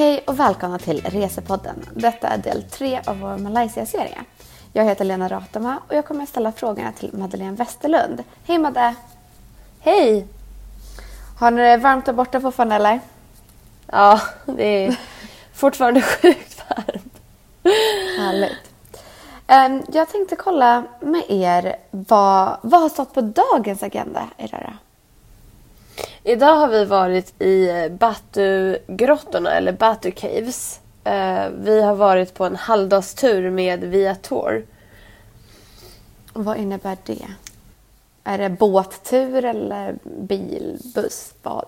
Hej och välkomna till Resepodden. Detta är del tre av vår Malaysia-serie. Jag heter Lena Ratama och jag kommer att ställa frågorna till Madeleine Westerlund. Hej Madde! Hej! Har ni det varmt där borta fortfarande eller? Ja, det är fortfarande sjukt varmt. Härligt. Ehm, Jag tänkte kolla med er vad, vad har stått på dagens agenda i det? Idag har vi varit i eh, Batu-grottorna, eller Batu Caves. Eh, Vi har varit på en halvdagstur med Viator. Vad innebär det? Är det båttur eller bil, buss, vad?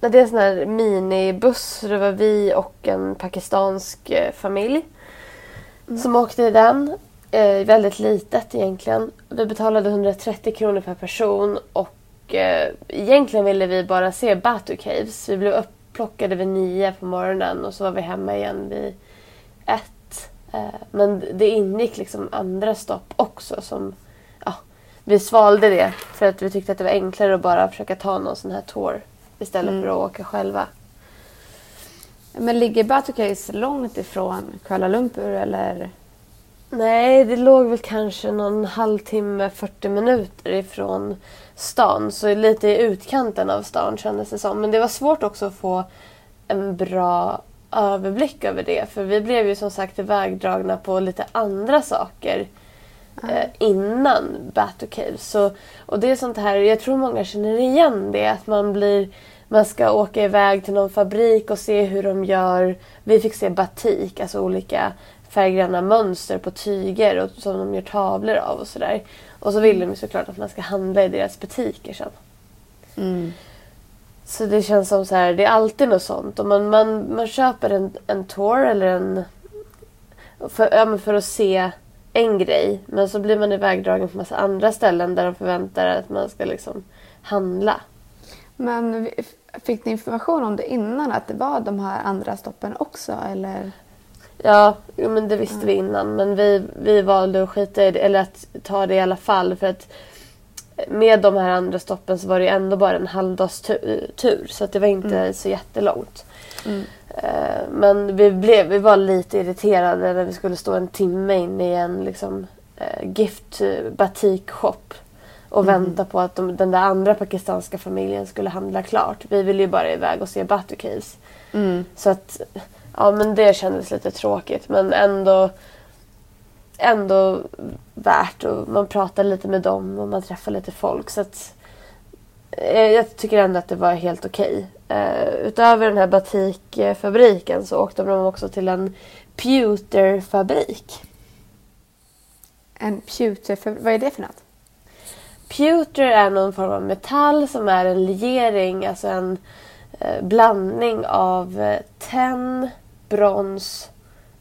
Det är en sån här minibuss. Det var vi och en pakistansk eh, familj som åkte i den. Eh, väldigt litet egentligen. Vi betalade 130 kronor per person och eh, egentligen ville vi bara se Batu Caves. Vi blev upplockade vid nio på morgonen och så var vi hemma igen vid ett. Eh, men det ingick liksom andra stopp också som ja, vi svalde det för att vi tyckte att det var enklare att bara försöka ta någon sån här tour istället för att åka själva. Men ligger Batu Caves långt ifrån Kuala Lumpur eller? Nej, det låg väl kanske någon halvtimme, 40 minuter ifrån stan. Så lite i utkanten av stan kändes det som. Men det var svårt också att få en bra överblick över det. För vi blev ju som sagt ivägdragna på lite andra saker eh, innan Batu Caves. Så, och det är sånt här, jag tror många känner igen det. Att man blir man ska åka iväg till någon fabrik och se hur de gör. Vi fick se batik, alltså olika färggranna mönster på tyger och, som de gör tavlor av och sådär. Och så vill de ju såklart att man ska handla i deras butiker sen. Så det känns som så här, det är alltid något sånt. Och man, man, man köper en, en tour eller en... För, ja, för att se en grej. Men så blir man ivägdragen på massa andra ställen där de förväntar att man ska liksom handla. Men fick ni information om det innan att det var de här andra stoppen också eller? Ja, men det visste vi innan. Men vi, vi valde att skita i det, eller att ta det i alla fall. För att med de här andra stoppen så var det ändå bara en halvdagstur. tur, Så att det var inte så jättelångt. Eh, Men vi, blev, vi var lite irriterade när vi skulle stå en timme inne i en liksom, eh, gift eh, batik shop och vänta på att de, den där andra pakistanska familjen skulle handla klart. Vi ville ju bara iväg och se Batu Caves. Så att, ja men det kändes lite tråkigt men ändå ändå värt och man pratar lite med dem och man träffar lite folk så att eh, jag tycker ändå att det var helt okej. Eh, utöver den här batikfabriken så åkte de också till en pewterfabrik. En pewter, för, vad är det för något? Pewter är någon form av metall som är en legering, alltså en eh, blandning av eh, tenn, brons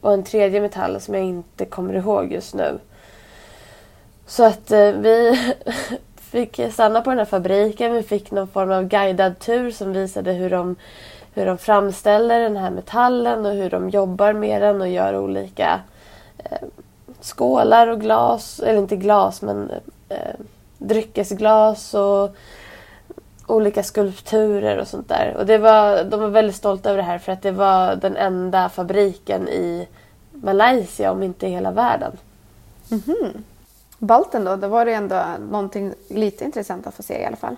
och en tredje metall som jag inte kommer ihåg just nu. Så att eh, vi fick stanna på den här fabriken. Vi fick någon form av guidad tur som visade hur de, hur de framställer den här metallen och hur de jobbar med den och gör olika eh, skålar och glas, eller inte glas men eh, dryckesglas och olika skulpturer och sånt där. Och det var, de var väldigt stolta över det här för att det var den enda fabriken i Malaysia, om inte i hela världen. Balten då, då var det ändå någonting lite intressant att få se i alla fall.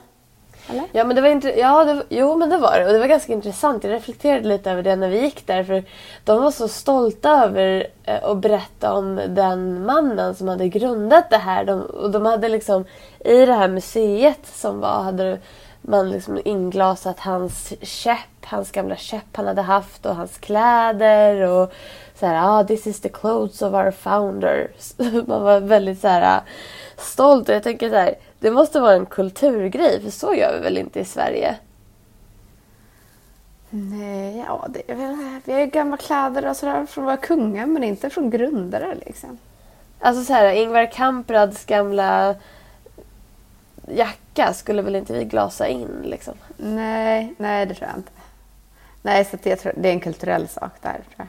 Eller? Ja, men det var inte, ja, det, jo, men det var det. Och det var ganska intressant. Jag reflekterade lite över det när vi gick där. För de var så stolta över eh, att berätta om den mannen som hade grundat det här. De, och de hade liksom, i det här museet som var, hade man liksom inglasat hans käpp, hans gamla käpp han hade haft och hans kläder. Och så här, ah, this is the clothes of our founder. Man var väldigt så här stolt. Och jag tänker så här, det måste vara en kulturgrej, för så gör vi väl inte i Sverige? Nej, ja, det är väl, vi har ju gamla kläder och sådär från våra kungar men inte från grundare liksom. Alltså så här, Ingvar Kamprads gamla jacka skulle väl inte vi glasa in liksom? Nej, nej det tror jag inte. Nej, så tror, det är en kulturell sak där tror jag.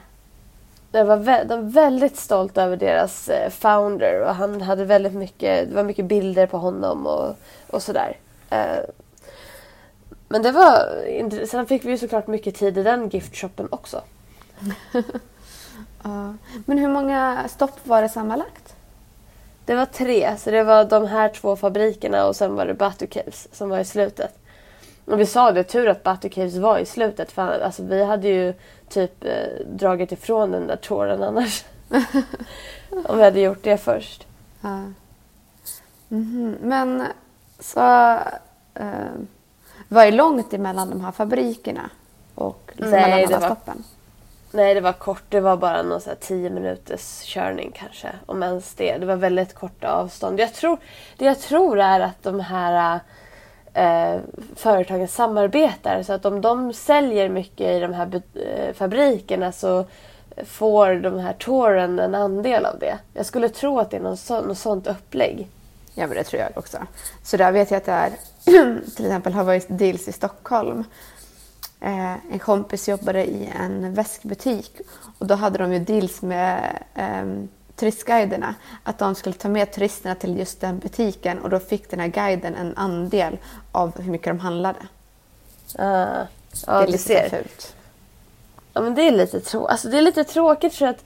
Jag var vä- de var väldigt stolt över deras eh, founder och han hade väldigt mycket, det var mycket bilder på honom och, och sådär. Eh, Men det var intressant. Sen fick vi ju såklart mycket tid i den giftshoppen också. Ja. Men hur många stopp var det sammanlagt? Det var tre, så det var de här två fabrikerna och sen var det Batu Caves som var i slutet. Och vi sa det, tur att Batu Caves var i slutet för alltså, vi hade ju typ eh, dragit ifrån den där tåren annars. Om vi hade gjort det först. Ja. Mhm. Men så... Eh, var det långt emellan de här fabrikerna och liksom Nej, mellan alla var- stoppen? Nej, det var kort. Det var bara någon så här tio minuters körning kanske. Om ens det. Det var väldigt korta avstånd. Jag tror, det jag tror är att de här eh, företagen samarbetar. Så att om de säljer mycket i de här eh, fabrikerna så får de här touren en andel av det. Jag skulle tro att det är någon så, något sånt upplägg. Ja, men det tror jag också. Så där vet jag att det är, till exempel har varit deals i Stockholm. Eh, en kompis jobbade i en väskbutik och då hade de ju deals med eh, turistguiderna. Att de skulle ta med turisterna till just den butiken och då fick den här guiden en andel av hur mycket de handlade. Det ja, är du lite ser. fult. Ja, men det är lite, trå- alltså, det är lite tråkigt för att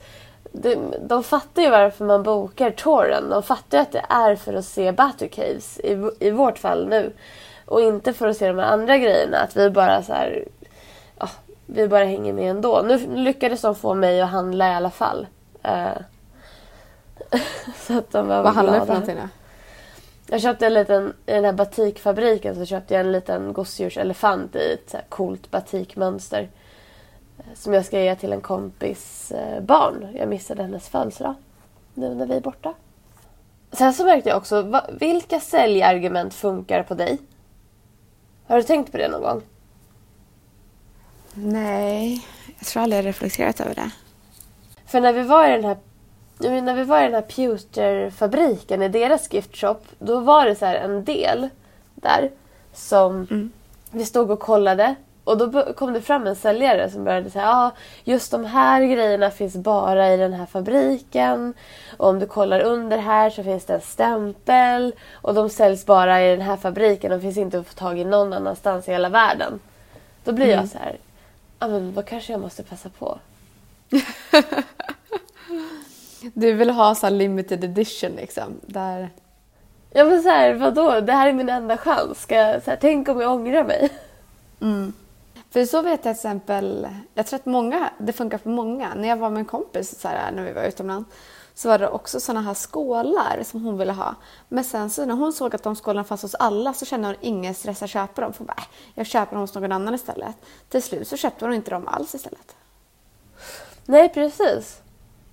de, de fattar ju varför man bokar touren. De fattar ju att det är för att se Batu Caves i, i vårt fall nu. Och inte för att se de här andra grejerna. Att vi bara så här, ja, vi bara hänger med ändå. Nu lyckades de få mig att handla i alla fall. Eh, så att de var Vad handlar det för någonting då? Jag köpte en liten, i den här batikfabriken så köpte jag en liten gosedjurselefant i ett så här coolt batikmönster. eh, Som jag ska ge till en kompis eh, barn. Jag missade hennes födelsedag. Nu när vi är borta. Sen så märkte jag också, vilka säljargument funkar på dig? Har du tänkt på det någon gång? Nej, jag tror aldrig jag reflekterat över det. För när vi var i den här när vi var i den här Pewterfabriken i deras giftshop, då var det så en del där som vi stod och kollade och då kom det fram en säljare som började säga ja, just de här grejerna finns bara i den här fabriken. Och om du kollar under här så finns det en stämpel och de säljs bara i den här fabriken. De finns inte att få tag i någon annanstans i hela världen. Då blir jag så här, ja men vad kanske jag måste passa på. Du vill ha så limited edition liksom. Där... Ja men så här, vadå? Det här är min enda chans. Ska jag, så här, tänk om jag ångrar mig. För så vet jag till exempel, jag tror att många, det funkar för många. När jag var med en kompis så här, när vi var utomlands så var det också sådana här skålar som hon ville ha. Men sen så när hon såg att de skålarna fanns hos alla så kände hon ingen stress att köpa dem. För hon bara, "Äh, jag köper dem hos någon annan istället. Till slut så köpte hon inte dem alls istället. Nej precis.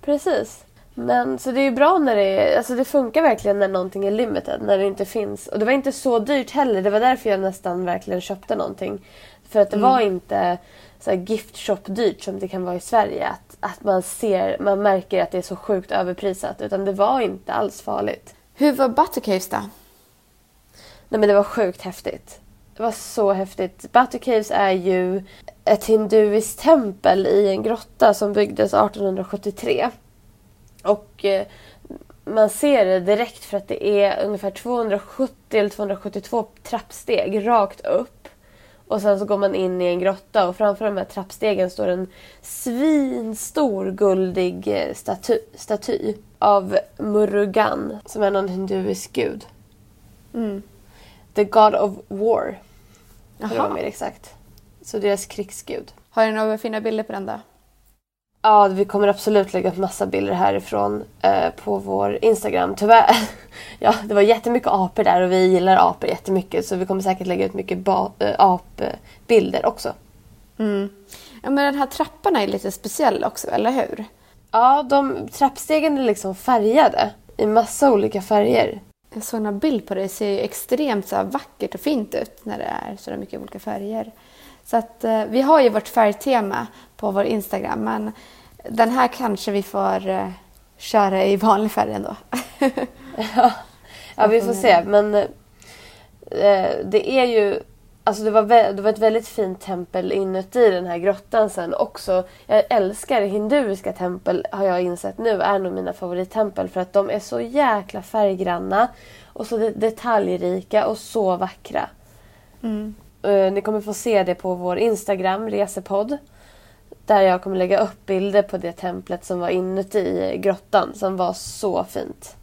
Precis. Men så det är ju bra när det är, alltså det funkar verkligen när någonting är limited. När det inte finns. Och det var inte så dyrt heller. Det var därför jag nästan verkligen köpte någonting. För att det var inte så här gift shop dyrt som det kan vara i Sverige. Att, att man ser, man märker att det är så sjukt överprisat. Utan det var inte alls farligt. Hur var Buttercaves då? Nej men det var sjukt häftigt. Det var så häftigt. Batu Caves är ju ett hinduiskt tempel i en grotta som byggdes 1873. Och eh, man ser det direkt för att det är ungefär 270 eller 272 trappsteg rakt upp. Och sen så går man in i en grotta och framför de här trappstegen står en svinstor guldig eh, staty, staty av Murugan som är någon hinduisk gud. Mm. The God of War. För Jaha. mer exakt. Så deras krigsgud. Har du några fina bilder på den då? Ja, vi kommer absolut lägga upp massa bilder härifrån eh, på vår Instagram. Tyvärr, ja det var jättemycket apor där och vi gillar apor jättemycket så vi kommer säkert lägga ut mycket ba- äh, apbilder också. Mm. Ja, men den här trappan är lite speciell också, eller hur? Ja, de trappstegen är liksom färgade i massa olika färger. Jag såg en bild på det. Det ser ju extremt så vackert och fint ut när det är så mycket olika färger. Så att eh, vi har ju vårt färgtema på vår Instagram men den här kanske vi får eh, köra i vanlig färg ändå. Ja, vi får se. Men eh, det är ju... Alltså det var, det var ett väldigt fint tempel inuti den här grottan sen också. Jag älskar hinduiska tempel har jag insett nu är nog mina favorittempel för att de är så jäkla färggranna och så de- detaljrika och så vackra. Mm. Eh, ni kommer få se det på vår Instagram, resepodd. Där jag kommer lägga upp bilder på det templet som var inuti grottan som var så fint.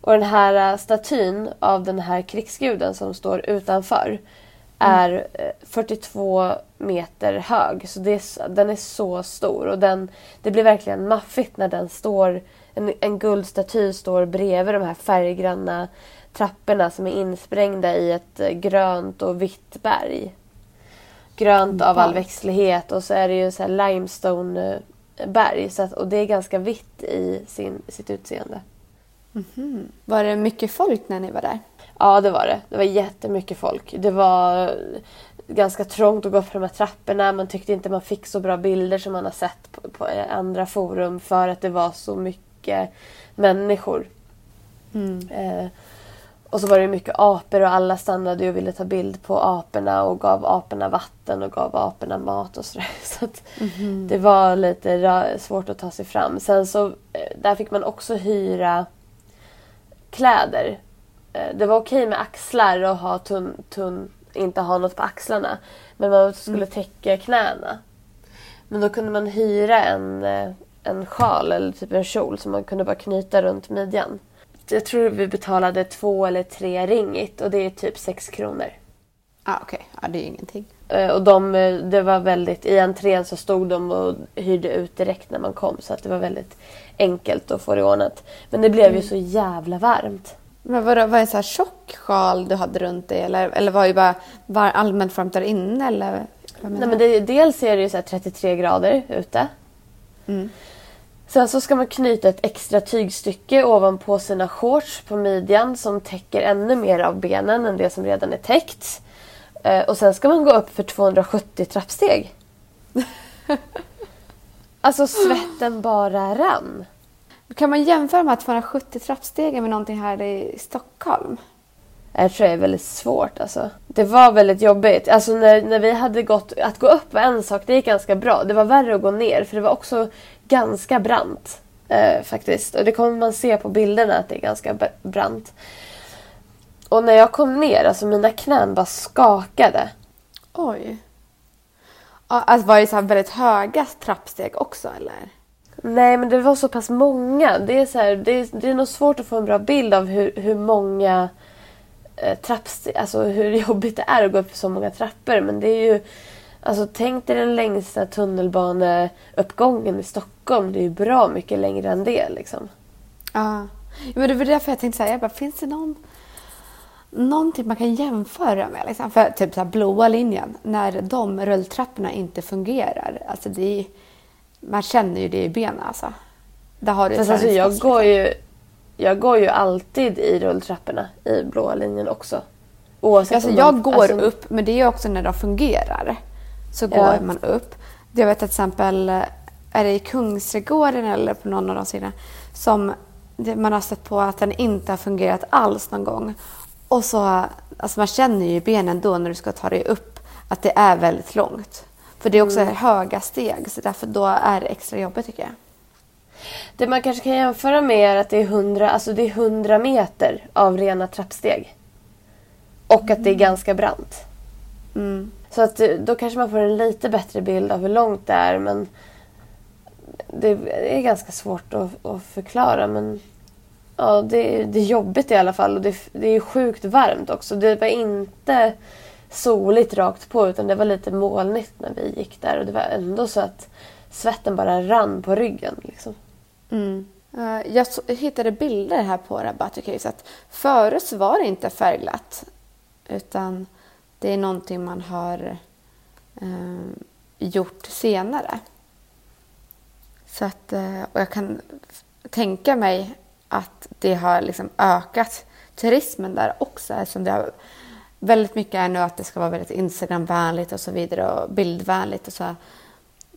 Och den här eh, statyn av den här krigsguden som står utanför är eh, 42 meter hög. Så är, den är så stor och den, det blir verkligen maffigt när den står, en, en guldstaty står bredvid de här färggranna trapporna som är insprängda i ett eh, grönt och vitt berg. Grönt av all växtlighet och så är det ju så här limestone eh, berg så att, och det är ganska vitt i sin, sitt utseende. Var det mycket folk när ni var där? Ja, det var det. Det var jättemycket folk. Det var ganska trångt att gå upp för de här trapporna. Man tyckte inte man fick så bra bilder som man har sett på, på andra forum för att det var så mycket människor. Eh, och så var det mycket apor och alla stannade och ville ta bild på aporna och gav aporna vatten och gav aporna mat och sådär. Så att det var lite svårt att ta sig fram. Sen så, eh, där fick man också hyra kläder. Eh, Det var okej med axlar och ha tunn, tunn, inte ha något på axlarna. Men man skulle täcka knäna. Men då kunde man hyra en, eh, en sjal eller typ en kjol som man kunde bara knyta runt midjan. Jag tror vi betalade två eller tre ringit och det är typ sex kronor. Ah, Okej, ja, det är ju ingenting. Eh, Och de, eh, det var väldigt, i entrén så stod de och hyrde ut direkt när man kom så att det var väldigt enkelt att få det ordnat. Men det blev ju så jävla varmt. Men var det, var det en så här tjock sjal du hade runt dig eller, eller var det bara var allmänt varmt där inne? Eller, Nej, men det, dels är det ju så här 33 grader ute. Mm. Sen så ska man knyta ett extra tygstycke ovanpå sina shorts på midjan som täcker ännu mer av benen än det som redan är täckt. Eh, och sen ska man gå upp för 270 trappsteg. alltså svetten bara rann. Kan man jämföra de här 270 trappstegen med någonting här i Stockholm? Jag tror det är väldigt svårt alltså. Det var väldigt jobbigt. Alltså när, när vi hade gått... Att gå upp var en sak, det gick ganska bra. Det var värre att gå ner för det var också ganska brant. Eh, faktiskt. Och det kommer man se på bilderna att det är ganska brant. Och när jag kom ner, alltså mina knän bara skakade. Oj. Alltså var det så väldigt höga trappsteg också eller? Nej men det var så pass många. Det är, så här, det är, det är nog svårt att få en bra bild av hur, hur många trappsteg, alltså hur jobbigt det är att gå upp för så många trappor. Men det är ju, alltså tänk dig den längsta tunnelbaneuppgången i Stockholm. Det är ju bra mycket längre än det liksom. Ja. men det var därför jag tänkte säga, jag bara, finns det någon, någonting man kan jämföra med? Liksom? För typ så här blåa linjen, när de rulltrapporna inte fungerar. Alltså det är, man känner ju det i benen alltså. Där har du Fast så alltså jag går liksom. ju, jag går ju alltid i rulltrapporna i blåa linjen också. Oavsett Alltså jag de- går alltså, upp, men det är också när de fungerar. Så går Ja. man upp. Jag vet till exempel, är det i Kungsträdgården eller på någon av de sidorna, som man har sett på att den inte har fungerat alls någon gång. Och så, alltså man känner ju i benen då när du ska ta dig upp att det är väldigt långt. För det är också Mm. höga steg, så därför då är det extra jobbigt tycker jag. Det man kanske kan jämföra med är att det är 100, alltså det är 100 meter av rena trappsteg. Och att det är ganska brant. Mm. Så att eh, då kanske man får en lite bättre bild av hur långt det är men det är ganska svårt att, att förklara men ja, det, det är jobbigt i alla fall och det, det är sjukt varmt också. Det var inte soligt rakt på utan det var lite molnigt när vi gick där och det var ändå så att svetten bara rann på ryggen. Liksom. Mm. Eh, jag hittade bilder här på Rabat. Förut så var det inte färgglatt. Utan det är någonting man har eh, gjort senare. Så att, eh, och jag kan tänka mig att det har liksom ökat turismen där också. Eftersom det har väldigt mycket är nu att det ska vara väldigt Instagramvänligt och så vidare och bildvänligt och så.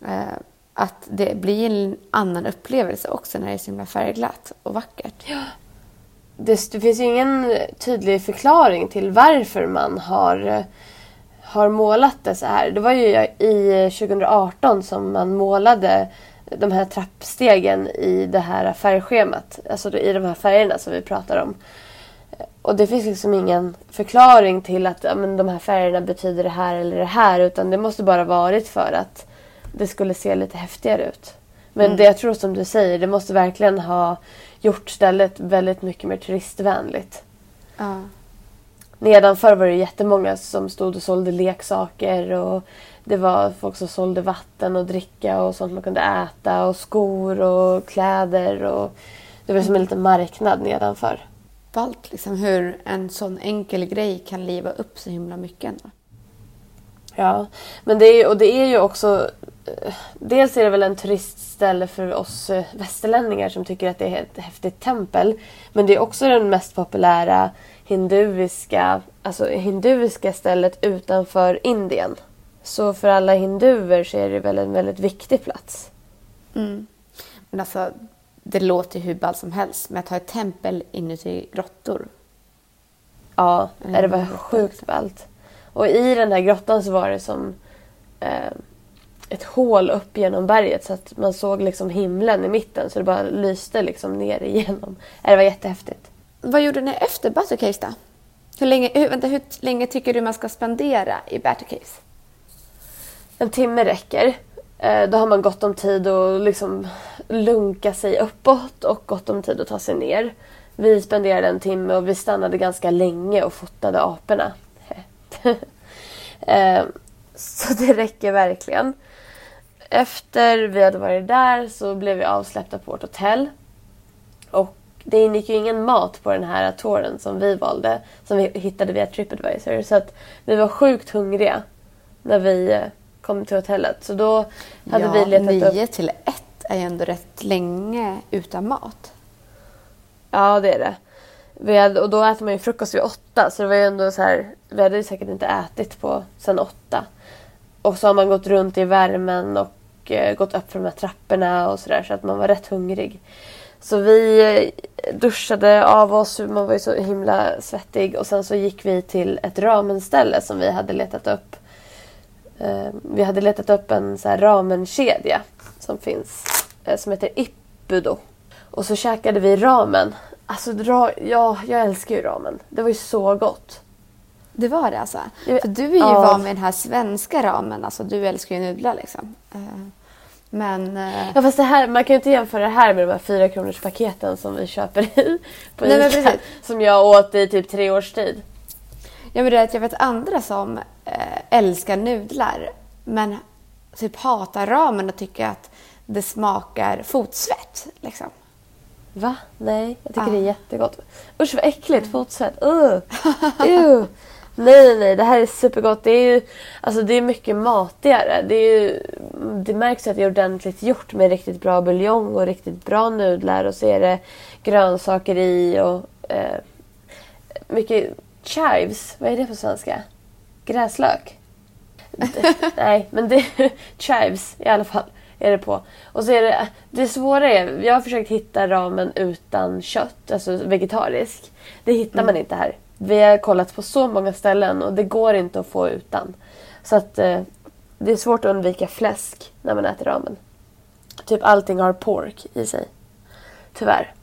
Eh, att det blir en annan upplevelse också när det är så himla färgglatt och vackert. Det, det finns ju ingen tydlig förklaring till varför man har, eh, har målat det så här. Det var ju i 2018 som man målade de här trappstegen i det här färgschemat. Alltså i de här färgerna som vi pratar om. Eh, och det finns liksom ingen förklaring till att ja, men de här färgerna betyder det här eller det här. Utan det måste bara varit för att det skulle se lite häftigare ut. Men Mm. det jag tror som du säger, det måste verkligen ha gjort stället väldigt mycket mer turistvänligt. Ja. Nedanför var det jättemånga som stod och sålde leksaker och det var folk som sålde vatten och dricka och sånt man kunde äta och skor och kläder och det var som en liten marknad nedanför. Ballt liksom hur en sån enkel grej kan liva upp så himla mycket ändå. Ja, men det är, och det är ju också... eh, Dels är det väl en turistställe för oss eh, västerlänningar som tycker att det är ett häftigt tempel. Men det är också den mest populära hinduiska, alltså hinduiska stället utanför Indien. Så för alla hinduer så är det väl en väldigt viktig plats. Mm. Men alltså, det låter ju hur ballt som helst med att ha ett tempel inuti grottor. Ja, Mm, det var sjukt ballt. Och i den här grottan så var det som eh, ett hål upp genom berget så att man såg liksom himlen i mitten så det bara lyste liksom ner igenom. Eh, Det var jättehäftigt. Vad gjorde ni efter Battle Caves då? Hur länge, hur, vänta, hur länge tycker du man ska spendera i Battle Caves? En timme räcker. Eh, då har man gott om tid att liksom lunka sig uppåt och gott om tid att ta sig ner. Vi spenderade en timme och vi stannade ganska länge och fotade aporna. eh, så det räcker verkligen. Efter vi hade varit där så blev vi avsläppta på vårt hotell. Och det ingick ju ingen mat på den här touren som vi valde, som vi hittade via Tripadvisor. Så att vi var sjukt hungriga när vi eh, kom till hotellet. Så då hade ja, vi letat upp... nio till ett är ju ändå rätt länge utan mat. Ja, det är det. Vi hade, och då äter man ju frukost vid åtta så det var ju ändå så här, vi hade ju säkert inte ätit på sen åtta. Och så har man gått runt i värmen och eh, gått upp för de här trapporna och sådär så att man var rätt hungrig. Så vi eh, duschade av oss, man var ju så himla svettig och sen så gick vi till ett ramenställe som vi hade letat upp. Eh, vi hade letat upp en så här ramenkedja som finns eh, som heter Ippudo. Och så käkade vi ramen. Alltså, ra, ja, jag älskar ju ramen. Det var ju så gott. Det var det alltså? För du är ju ja. van med den här svenska ramen, alltså du älskar ju nudlar liksom. Eh, Men... eh, Ja, fast det här, man kan ju inte jämföra det här med de här fyra kronors paketen som vi köper i på Nej, men Ica. Som jag åt i typ tre års tid. Jag vet att jag vet andra som eh, älskar nudlar men typ hatar ramen och tycker att det smakar fotsvett. Liksom. Va? Nej, jag tycker Ja. det är jättegott. Usch vad äckligt, fotsvett. Uh. Ew. Nej, nej, nej, det här är supergott. Det är ju alltså, det är mycket matigare. Det, är ju, det märks att det är ordentligt gjort med riktigt bra buljong och riktigt bra nudlar och så är det grönsaker i och eh, mycket chives. Vad är det på svenska? Gräslök? Nej, men det chives i alla fall är det på. Och så är det, det svåra är, jag har försökt hitta ramen utan kött, alltså vegetarisk. Det hittar man inte här. Vi har kollat på så många ställen och det går inte att få utan. Så att eh, det är svårt att undvika fläsk när man äter ramen. Typ allting har pork i sig. Tyvärr.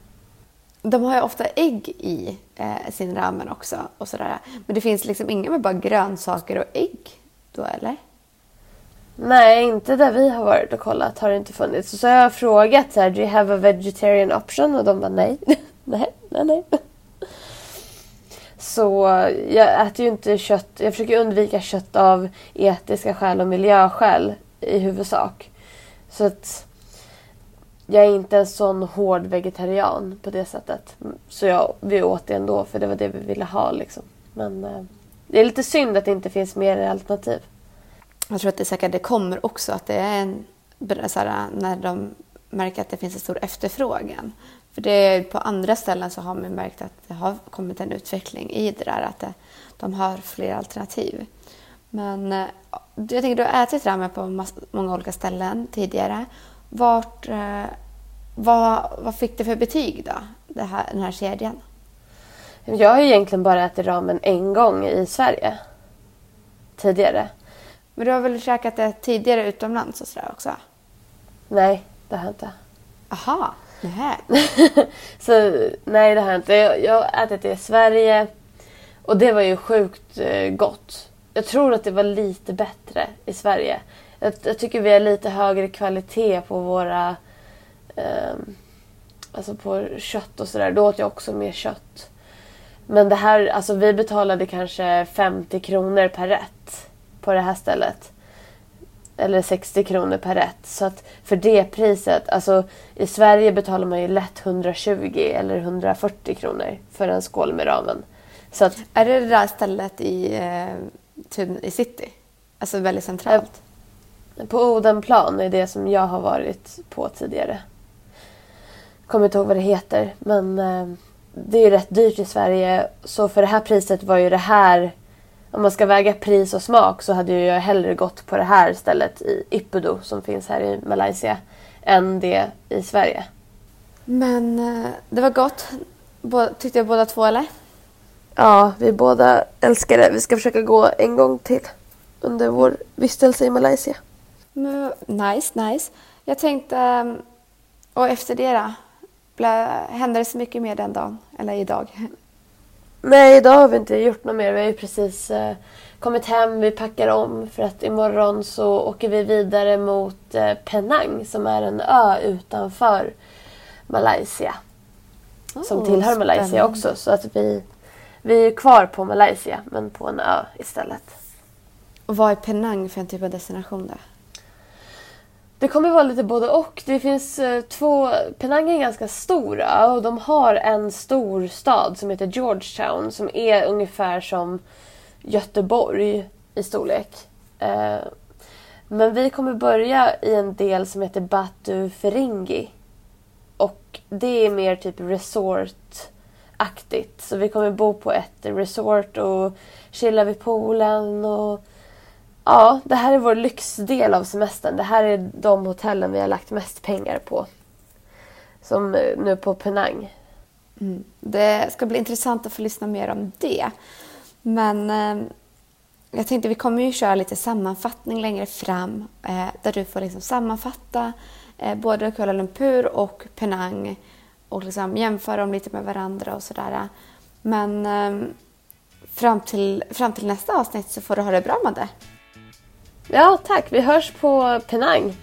De har ju ofta ägg i eh, sin ramen också. Och sådär. Men det finns liksom inga med bara grönsaker och ägg då eller? Nej, inte där vi har varit och kollat har det inte funnits. Så jag har frågat så här, do you have a vegetarian option? Och de bara nej. nej, nej, nej. Så jag äter ju inte kött. Jag försöker undvika kött av etiska skäl och miljöskäl i huvudsak. Så att jag är inte en sån hård vegetarian på det sättet. Så jag, vi åt det ändå för det var det vi ville ha liksom. Men eh, det är lite synd att det inte finns mer alternativ. Jag tror att det säkert det kommer också att det är en, så här, när de märker att det finns en stor efterfrågan. För det är, på andra ställen så har man märkt att det har kommit en utveckling i det där att det, de har fler alternativ. Men eh, jag tänker du har ätit ramen på många olika ställen tidigare. Vart, eh, vad, vad fick det för betyg då, det här, den här kedjan? Jag har egentligen bara ätit ramen en gång i Sverige. Tidigare. Men du har väl käkat det tidigare utomlands och sådär också? Nej, det har jag inte. Aha. Nähä. så nej, det har jag inte. Jag, jag har ätit det i Sverige och det var ju sjukt eh, gott. Jag tror att det var lite bättre i Sverige. Jag, jag tycker vi har lite högre kvalitet på våra... Eh, alltså på kött och sådär. Då åt jag också mer kött. Men det här, alltså vi betalade kanske 50 kronor per rätt på det här stället. Eller 60 kronor per rätt. Så att för det priset, alltså i Sverige betalar man ju lätt 120 eller 140 kronor för en skål med ramen. Så att, Är det det där stället i, eh, i city? Alltså väldigt centralt? på Odenplan är det som jag har varit på tidigare. Kommer inte ihåg vad det heter men eh, det är ju rätt dyrt i Sverige. Så för det här priset var ju det här om man ska väga pris och smak så hade jag hellre gått på det här stället i Ippudo som finns här i Malaysia än det i Sverige. Men eh, det var gott. Bå- tyckte jag båda två eller? Ja, vi båda älskar det. Vi ska försöka gå en gång till under vår vistelse i Malaysia. Men, nice, nice. Jag tänkte, eh, och efter det då? Hände det så mycket mer den dagen? Eller idag? Nej, idag har vi inte gjort något mer. Vi har ju precis eh, kommit hem, vi packar om för att imorgon så åker vi vidare mot eh, Penang som är en ö utanför Malaysia. som Oh, tillhör Malaysia spännande. också. Så att vi, vi är kvar på Malaysia men på en ö istället. Och vad är Penang för en typ av destination då? Det kommer vara lite både och. Det finns eh, två... Penang är en ganska stor ö och de har en stor stad som heter Georgetown som är ungefär som Göteborg i storlek. Eh, men vi kommer börja i en del som heter Batu Feringi. Och det är mer typ resort-aktigt. Så vi kommer bo på ett resort och chilla vid poolen och Ja, det här är vår lyxdel av semestern. Det här är de hotellen vi har lagt mest pengar på. Som eh, nu på Penang. Mm. Det ska bli intressant att få lyssna mer om det. Men eh, jag tänkte vi kommer ju köra lite sammanfattning längre fram eh, där du får liksom sammanfatta eh, både Kuala Lumpur och Penang och liksom jämföra dem lite med varandra och sådär. Men eh, fram, till, fram till nästa avsnitt så får du ha det bra med det. Ja, tack. Vi hörs på Penang.